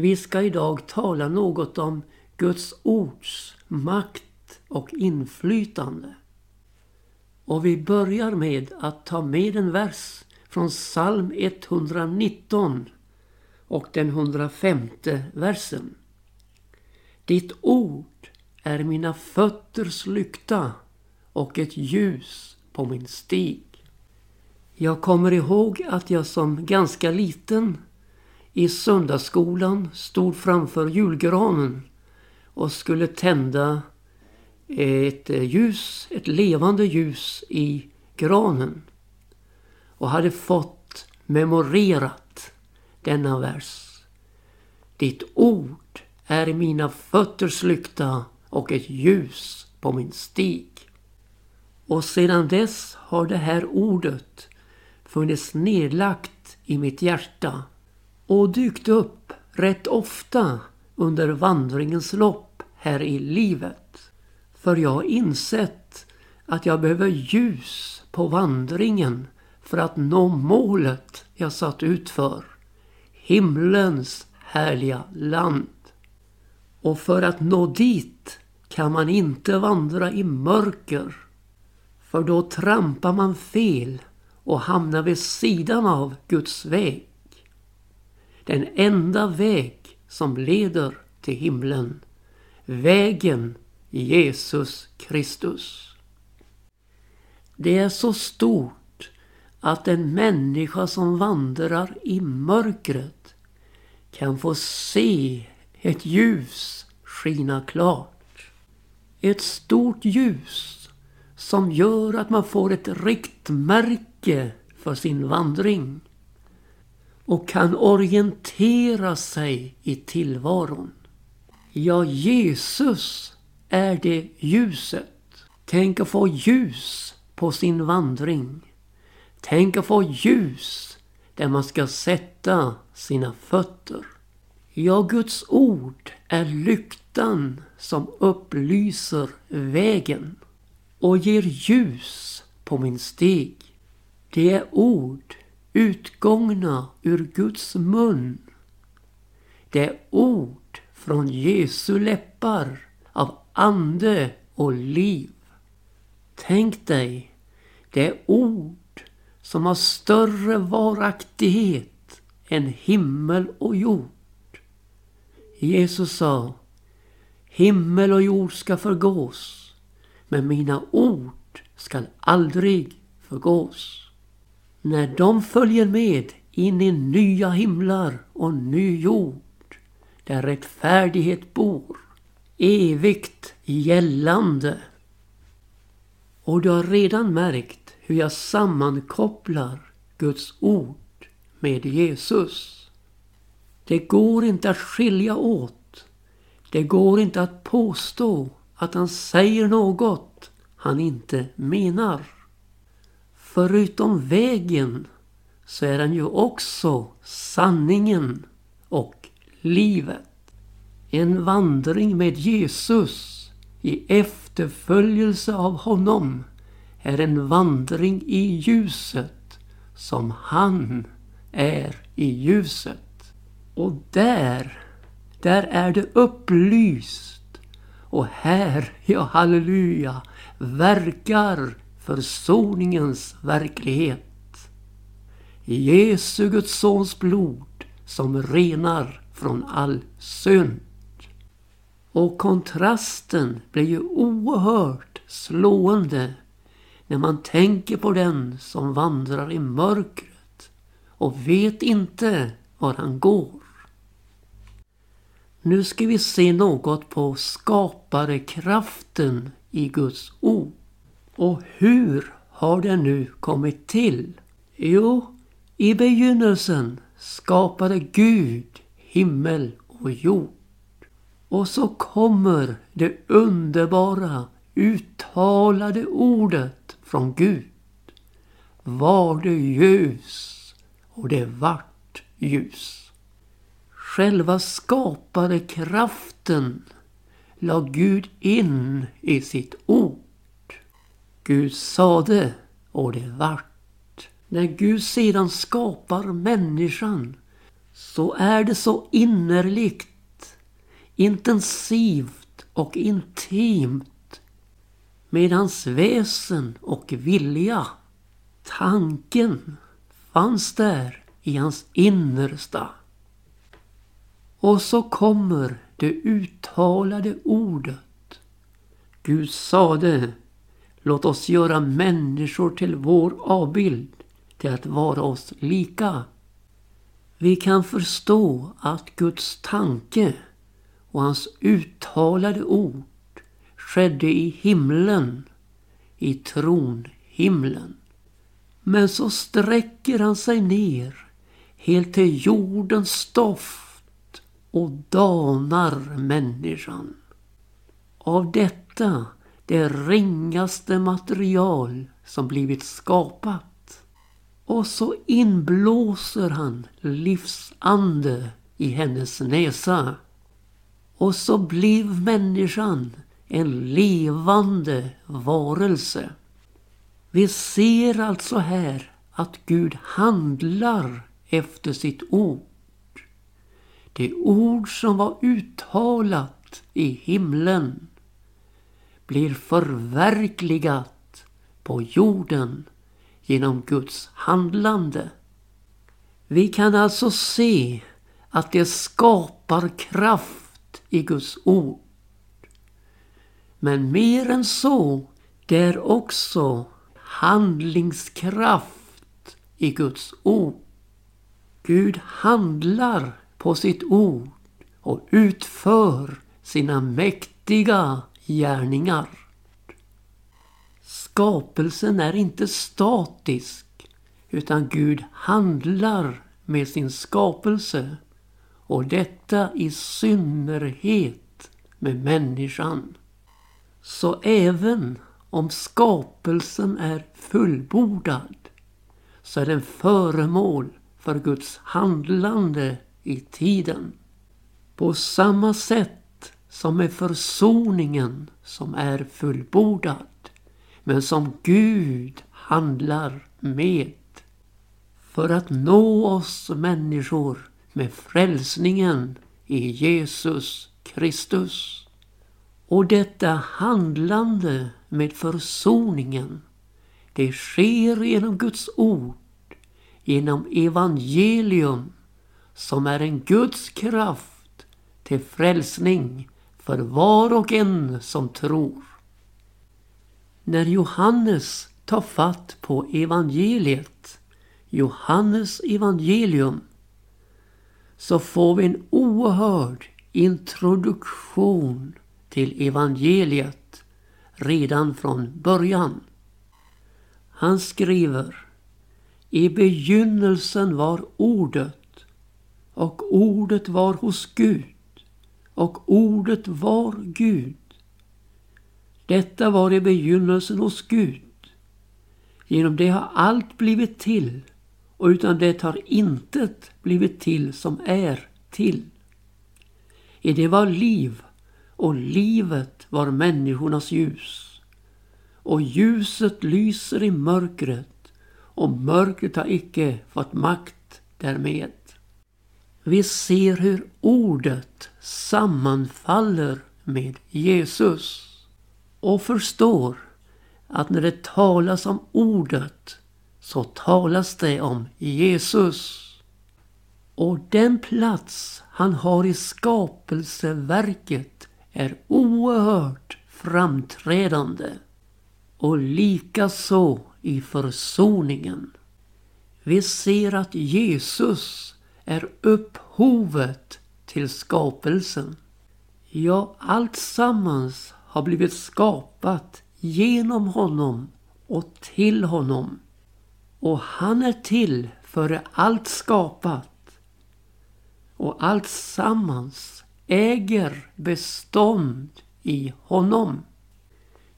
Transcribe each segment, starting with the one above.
Vi ska idag tala något om Guds ords makt och inflytande. Och vi börjar med att ta med en vers från psalm 119 och den 105 versen. Ditt ord är mina fötters lykta och ett ljus på min stig. Jag kommer ihåg att jag som ganska liten i söndagsskolan stod framför julgranen och skulle tända eh, ett eh, ljus, ett levande ljus i granen. Och hade fått memorerat denna vers. Ditt ord är mina fötters lykta och ett ljus på min stig. Och sedan dess har det här ordet funnits nedlagt i mitt hjärta och dykt upp rätt ofta under vandringens lopp här i livet. För jag har insett att jag behöver ljus på vandringen för att nå målet jag satt ut för. Himlens härliga land. Och för att nå dit kan man inte vandra i mörker. För då trampar man fel och hamnar vid sidan av Guds väg. Den enda väg som leder till himlen. Vägen Jesus Kristus. Det är så stort att en människa som vandrar i mörkret kan få se ett ljus skina klart. Ett stort ljus som gör att man får ett riktmärke för sin vandring och kan orientera sig i tillvaron. Ja, Jesus är det ljuset. Tänk att få ljus på sin vandring. Tänk att få ljus där man ska sätta sina fötter. Ja, Guds ord är lyktan som upplyser vägen och ger ljus på min steg. Det är ord utgångna ur Guds mun. Det är ord från Jesu läppar av ande och liv. Tänk dig, det är ord som har större varaktighet än himmel och jord. Jesus sa, himmel och jord ska förgås, men mina ord skall aldrig förgås. När de följer med in i nya himlar och ny jord, där rättfärdighet bor, evigt gällande. Och du har redan märkt hur jag sammankopplar Guds ord med Jesus. Det går inte att skilja åt. Det går inte att påstå att han säger något han inte menar. Förutom vägen så är den ju också sanningen och livet. En vandring med Jesus i efterföljelse av honom är en vandring i ljuset som han är i ljuset. Och där, där är det upplyst. Och här, ja halleluja, verkar försoningens verklighet. Jesu Guds sons blod som renar från all synd. Och kontrasten blir ju oerhört slående när man tänker på den som vandrar i mörkret och vet inte var han går. Nu ska vi se något på skaparekraften i Guds ord. Och hur har den nu kommit till? Jo, i begynnelsen skapade Gud himmel och jord. Och så kommer det underbara uttalade ordet från Gud. Var det ljus och det vart ljus. Själva skapade kraften la Gud in i sitt ord. Gud sade och det vart. När Gud sedan skapar människan så är det så innerligt, intensivt och intimt med hans väsen och vilja. Tanken fanns där i hans innersta. Och så kommer det uttalade ordet. Gud sade, låt oss göra människor till vår avbild, till att vara oss lika. Vi kan förstå att Guds tanke och hans uttalade ord skedde i himlen, i tronhimlen. Men så sträcker han sig ner helt till jordens stoft och danar människan. Av detta det ringaste material som blivit skapat. Och så inblåser han livsande i hennes näsa. Och så blev människan en levande varelse. Vi ser alltså här att Gud handlar efter sitt ord. Det ord som var uttalat i himlen blir förverkligat på jorden genom Guds handlande. Vi kan alltså se att det skapar kraft i Guds ord. Men mer än så, det är också handlingskraft i Guds ord. Gud handlar på sitt ord och utför sina mäktiga gärningar. Skapelsen är inte statisk utan Gud handlar med sin skapelse och detta i synnerhet med människan. Så även om skapelsen är fullbordad så är den föremål för Guds handlande i tiden. På samma sätt som med försoningen som är fullbordad men som Gud handlar med för att nå oss människor med frälsningen i Jesus Kristus. Och detta handlande med försoningen, det sker genom Guds ord, genom evangelium som är en Guds kraft till frälsning för var och en som tror. När Johannes tar fatt på evangeliet, Johannes evangelium, så får vi en oerhörd introduktion till evangeliet redan från början. Han skriver I begynnelsen var ordet och ordet var hos Gud och ordet var Gud. Detta var i begynnelsen hos Gud. Genom det har allt blivit till och utan det har intet blivit till som är till. I det var liv och livet var människornas ljus. Och ljuset lyser i mörkret och mörkret har icke fått makt därmed. Vi ser hur ordet sammanfaller med Jesus och förstår att när det talas om ordet så talas det om Jesus. Och den plats han har i skapelseverket är oerhört framträdande. Och likaså i försoningen. Vi ser att Jesus är upphovet till skapelsen. Ja, allt sammans har blivit skapat genom honom och till honom. Och han är till före allt skapat. Och allt sammans äger bestånd i honom.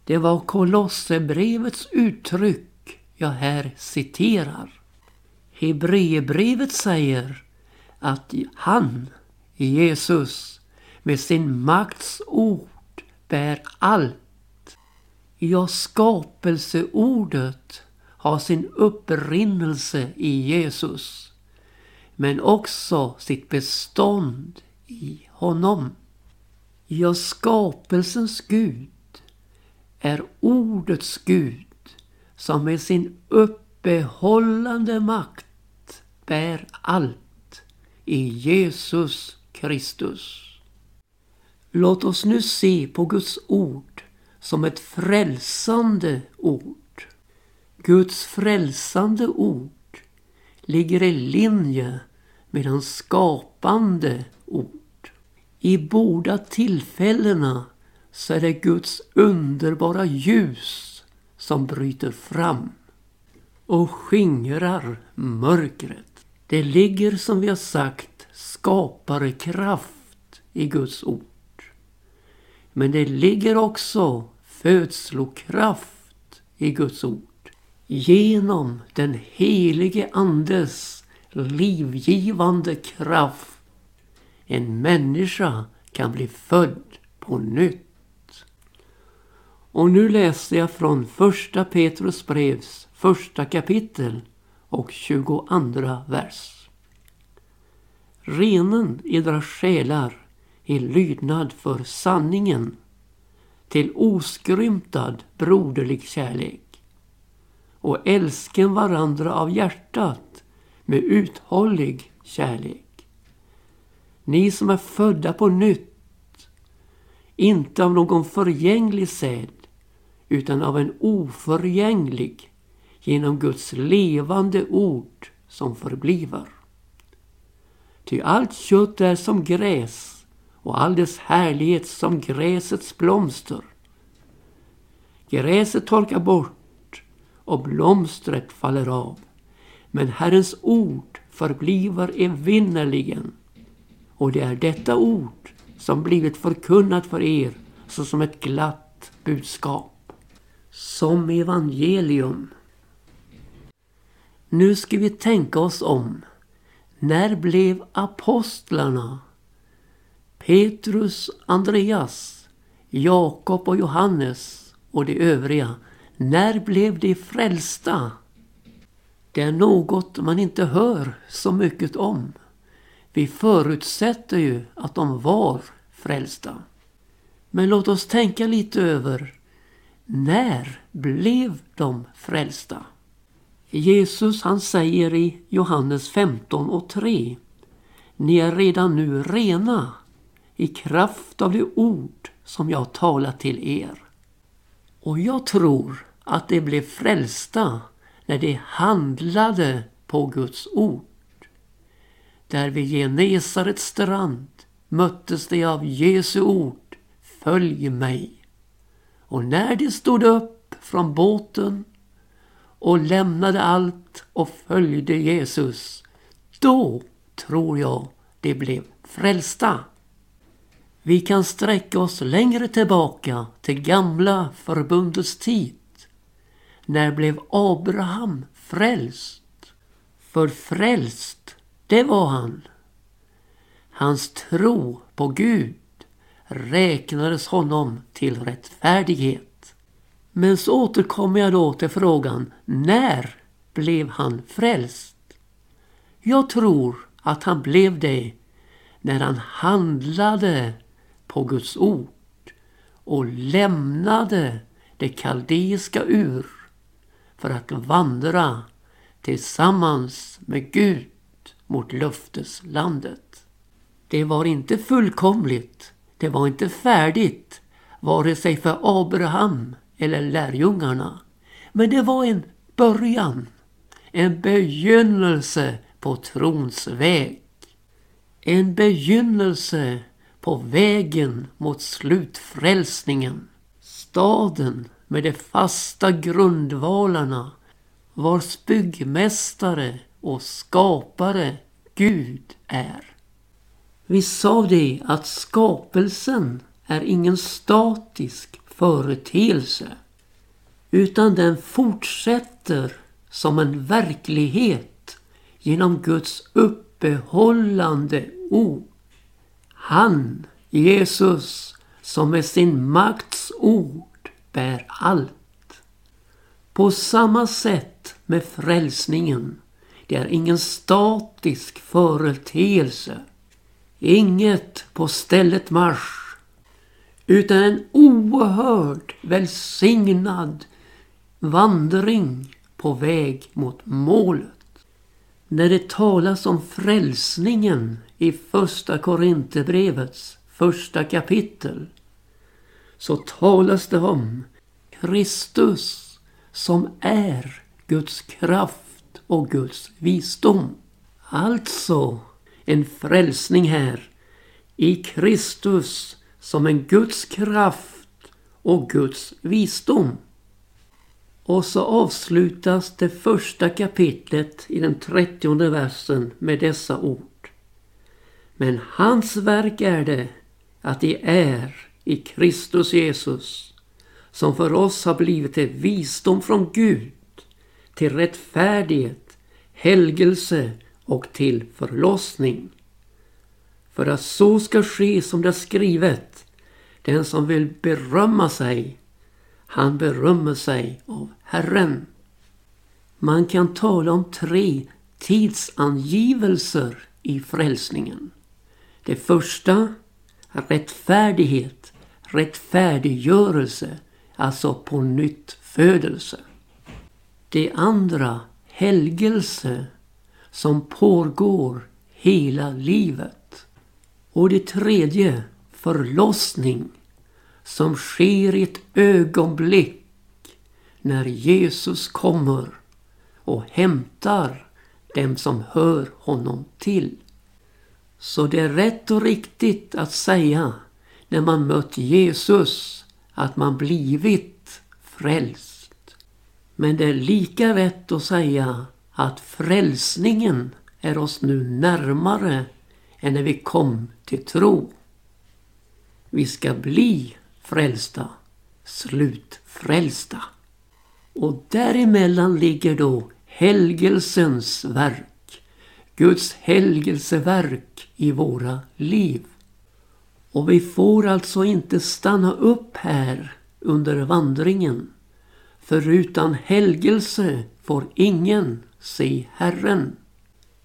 Det var Kolosserbrevets uttryck jag här citerar. Hebreerbrevet säger att han, Jesus, med sin makts ord bär allt. Ja, skapelseordet har sin upprinnelse i Jesus. men också sitt bestånd i honom. Ja, skapelsens Gud är ordets Gud som med sin uppehållande makt bär allt i Jesus Kristus. Låt oss nu se på Guds ord som ett frälsande ord. Guds frälsande ord ligger i linje med hans skapande ord. I båda tillfällena så är det Guds underbara ljus som bryter fram och skingrar mörkret. Det ligger som vi har sagt skaparekraft i Guds ord. Men det ligger också födslokraft i Guds ord. Genom den helige Andes livgivande kraft en människa kan bli född på nytt. Och nu läser jag från första Petrus brevs första kapitel och 22 vers. Renen edra själar i lydnad för sanningen till oskrymtad broderlig kärlek och älsken varandra av hjärtat med uthållig kärlek. Ni som är födda på nytt, inte av någon förgänglig säd utan av en oförgänglig genom Guds levande ord som förbliver. Ty allt kött är som gräs och all dess härlighet som gräsets blomster. Gräset torkar bort och blomstret faller av. Men Herrens ord förbliver evinnerligen. Och det är detta ord som blivit förkunnat för er såsom ett glatt budskap som evangelium. Nu ska vi tänka oss om. När blev apostlarna Petrus, Andreas, Jakob och Johannes och de övriga, när blev de frälsta? Det är något man inte hör så mycket om. Vi förutsätter ju att de var frälsta. Men låt oss tänka lite över när blev de frälsta? Jesus han säger i Johannes 15 och 3 Ni är redan nu rena i kraft av det ord som jag talat till er. Och jag tror att de blev frälsta när de handlade på Guds ord. Där vid Genesarets strand möttes de av Jesu ord Följ mig. Och när de stod upp från båten och lämnade allt och följde Jesus, då tror jag de blev frälsta. Vi kan sträcka oss längre tillbaka till gamla förbundets tid. När blev Abraham frälst? För frälst, det var han. Hans tro på Gud räknades honom till rättfärdighet. Men så återkommer jag då till frågan, när blev han frälst? Jag tror att han blev det när han handlade på Guds ord och lämnade det kaldeiska ur för att vandra tillsammans med Gud mot löfteslandet. Det var inte fullkomligt det var inte färdigt, vare sig för Abraham eller lärjungarna. Men det var en början, en begynnelse på trons väg. En begynnelse på vägen mot slutfrälsningen. Staden med de fasta grundvalarna vars byggmästare och skapare Gud är. Vi sa det att skapelsen är ingen statisk företeelse utan den fortsätter som en verklighet genom Guds uppehållande ord. Han, Jesus, som med sin makts ord bär allt. På samma sätt med frälsningen. Det är ingen statisk företeelse. Inget på stället marsch. Utan en oerhörd välsignad vandring på väg mot målet. När det talas om frälsningen i första Korinthierbrevets första kapitel så talas det om Kristus som är Guds kraft och Guds visdom. Alltså en frälsning här i Kristus som en Guds kraft och Guds visdom. Och så avslutas det första kapitlet i den trettionde versen med dessa ord. Men hans verk är det att det är i Kristus Jesus som för oss har blivit till visdom från Gud, till rättfärdighet, helgelse och till förlossning. För att så ska ske som det är skrivet, den som vill berömma sig, han berömmer sig av Herren. Man kan tala om tre tidsangivelser i frälsningen. Det första, rättfärdighet, rättfärdiggörelse, alltså på nytt födelse. Det andra, helgelse, som pågår hela livet. Och det tredje, förlossning, som sker i ett ögonblick när Jesus kommer och hämtar dem som hör honom till. Så det är rätt och riktigt att säga när man mött Jesus att man blivit frälst. Men det är lika rätt att säga att frälsningen är oss nu närmare än när vi kom till tro. Vi ska bli frälsta, slutfrälsta. Och däremellan ligger då helgelsens verk. Guds helgelseverk i våra liv. Och vi får alltså inte stanna upp här under vandringen. För utan helgelse får ingen se Herren.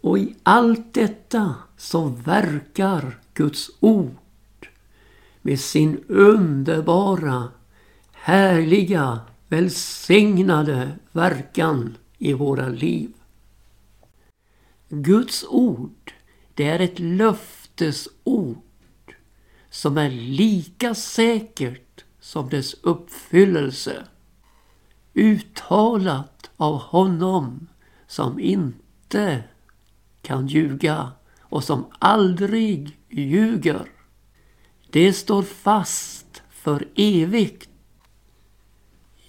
Och i allt detta så verkar Guds ord med sin underbara, härliga välsignade verkan i våra liv. Guds ord, det är ett löftesord som är lika säkert som dess uppfyllelse. Uttalat av honom som inte kan ljuga och som aldrig ljuger. Det står fast för evigt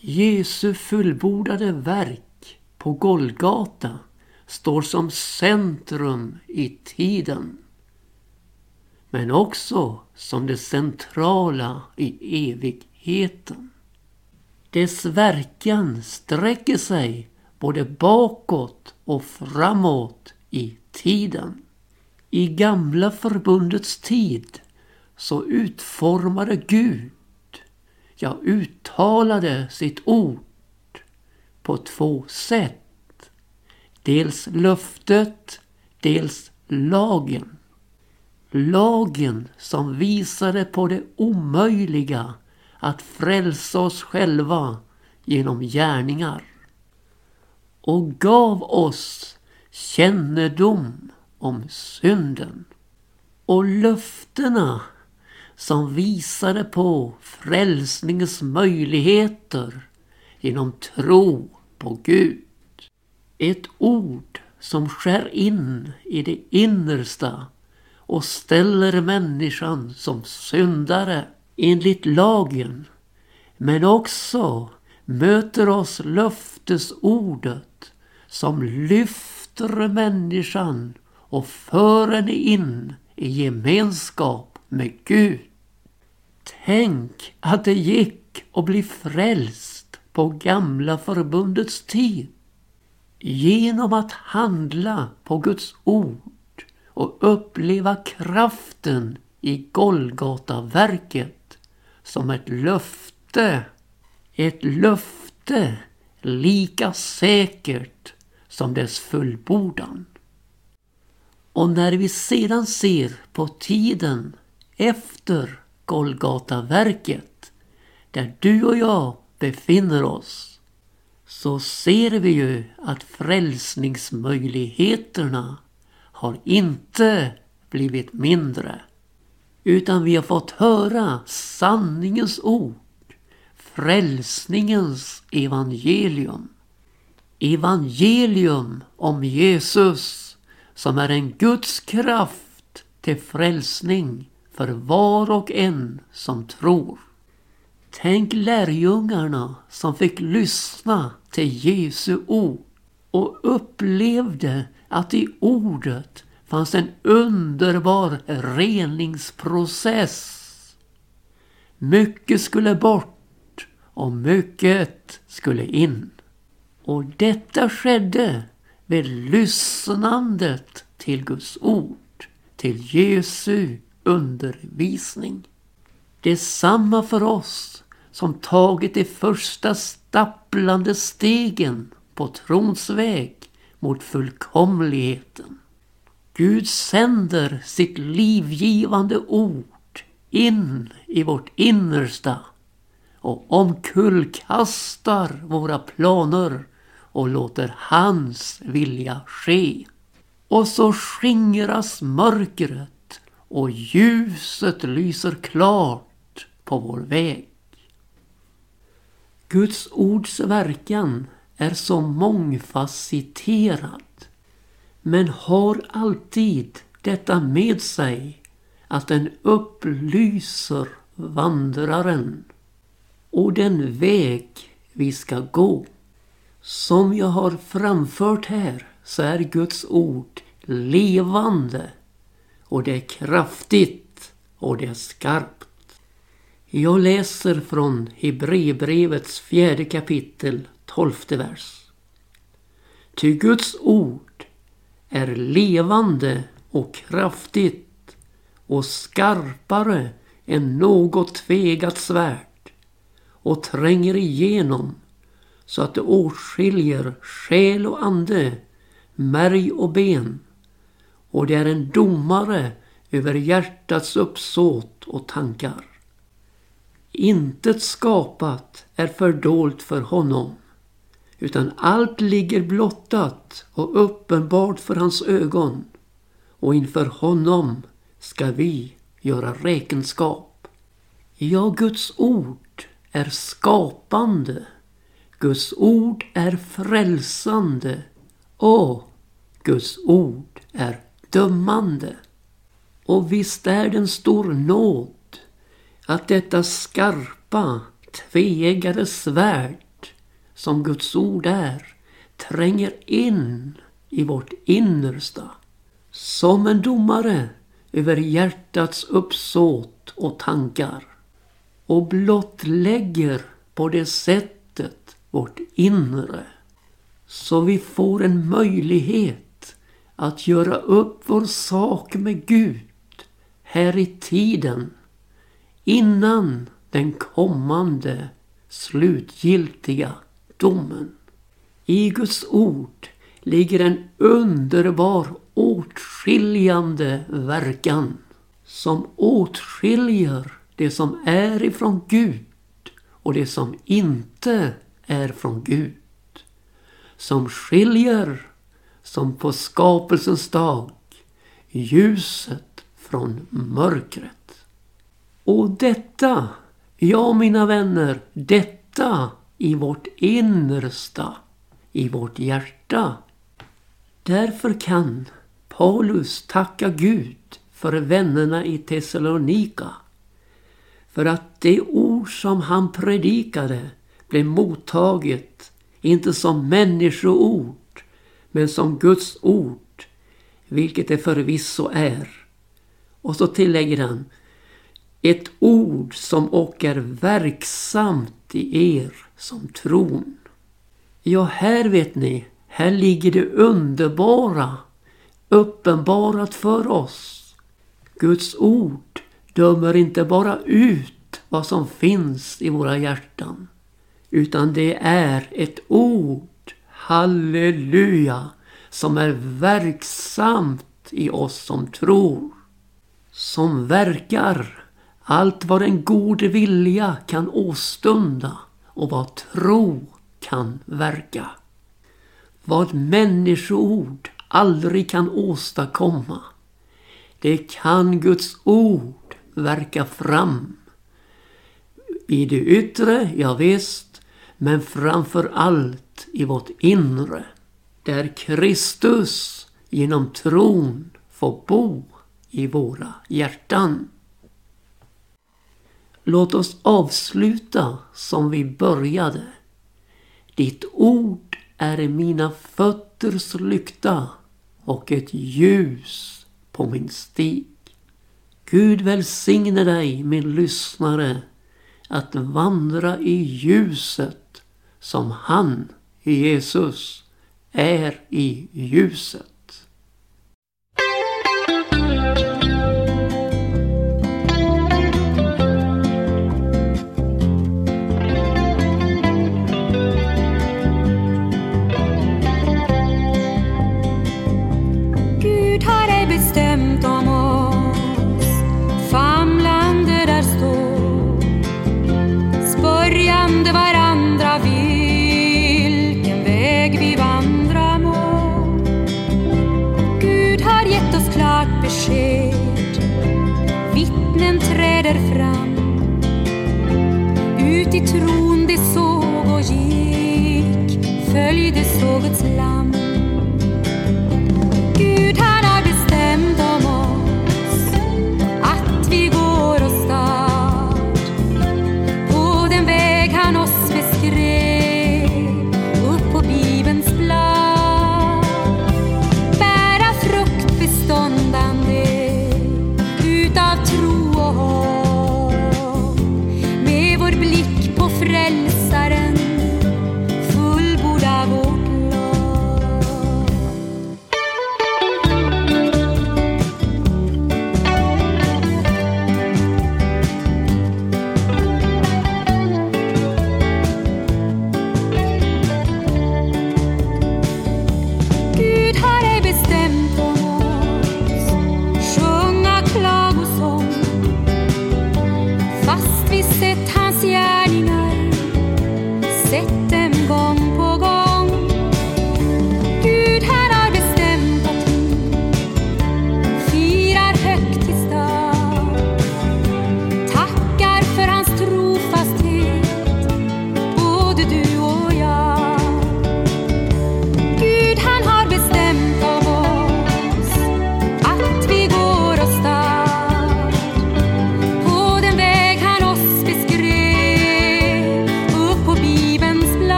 Jesu fullbordade verk på Golgata står som centrum i tiden. Men också som det centrala i evigheten. Dess verkan sträcker sig både bakåt och framåt i tiden. I gamla förbundets tid så utformade Gud ja uttalade sitt ord på två sätt. Dels löftet, dels lagen. Lagen som visade på det omöjliga att frälsa oss själva genom gärningar. Och gav oss kännedom om synden. Och löftena som visade på frälsningens möjligheter genom tro på Gud. Ett ord som skär in i det innersta och ställer människan som syndare enligt lagen. Men också möter oss löftesordet som lyfter människan och för henne in i gemenskap med Gud. Tänk att det gick att bli frälst på gamla förbundets tid. Genom att handla på Guds ord och uppleva kraften i Golgataverket som ett löfte. Ett löfte lika säkert som dess fullbordan. Och när vi sedan ser på tiden efter Golgataverket, där du och jag befinner oss, så ser vi ju att frälsningsmöjligheterna har inte blivit mindre. Utan vi har fått höra sanningens ord, frälsningens evangelium. Evangelium om Jesus som är en Guds kraft till frälsning för var och en som tror. Tänk lärjungarna som fick lyssna till Jesu ord och upplevde att i ordet fanns en underbar reningsprocess. Mycket skulle bort och mycket skulle in. Och detta skedde vid lyssnandet till Guds ord, till Jesu undervisning. Detsamma för oss som tagit de första stapplande stegen på trons väg mot fullkomligheten. Gud sänder sitt livgivande ord in i vårt innersta och omkullkastar våra planer och låter hans vilja ske. Och så skingras mörkret och ljuset lyser klart på vår väg. Guds ords verkan är så mångfacetterad men har alltid detta med sig att den upplyser vandraren och den väg vi ska gå. Som jag har framfört här så är Guds ord levande och det är kraftigt och det är skarpt. Jag läser från Hebreerbrevets fjärde kapitel, tolfte vers. Ty Guds ord är levande och kraftigt och skarpare än något tvegat svärd och tränger igenom så att det åtskiljer själ och ande, märg och ben och det är en domare över hjärtats uppsåt och tankar. Intet skapat är fördolt för honom utan allt ligger blottat och uppenbart för hans ögon och inför honom ska vi göra räkenskap. Ja, Guds ord är skapande. Guds ord är frälsande och Guds ord är dömande. Och visst är det en stor nåd att detta skarpa, tveeggade svärd som Guds ord är tränger in i vårt innersta. Som en domare över hjärtats uppsåt och tankar. Och blottlägger på det sättet vårt inre. Så vi får en möjlighet att göra upp vår sak med Gud här i tiden innan den kommande slutgiltiga domen. I Guds ord ligger en underbar åtskiljande verkan som åtskiljer det som är ifrån Gud och det som inte är från Gud. Som skiljer, som på skapelsens dag, ljuset från mörkret. Och detta, ja mina vänner, detta i vårt innersta, i vårt hjärta. Därför kan Paulus tacka Gud för vännerna i Thessalonika. För att det ord som han predikade blev mottaget inte som människoord men som Guds ord, vilket det förvisso är. Och så tillägger han ett ord som och är verksamt i er som tron. Ja, här vet ni, här ligger det underbara uppenbarat för oss. Guds ord dömer inte bara ut vad som finns i våra hjärtan. Utan det är ett ord, halleluja, som är verksamt i oss som tror. Som verkar allt vad en god vilja kan åstunda och vad tro kan verka. Vad människoord aldrig kan åstadkomma. Det kan Guds ord verka fram. I det yttre, ja visst, men framför allt i vårt inre. Där Kristus genom tron får bo i våra hjärtan. Låt oss avsluta som vi började. Ditt ord är mina fötters lykta och ett ljus på min stig. Gud välsigne dig min lyssnare att vandra i ljuset som han, Jesus, är i ljuset. Tro och hopp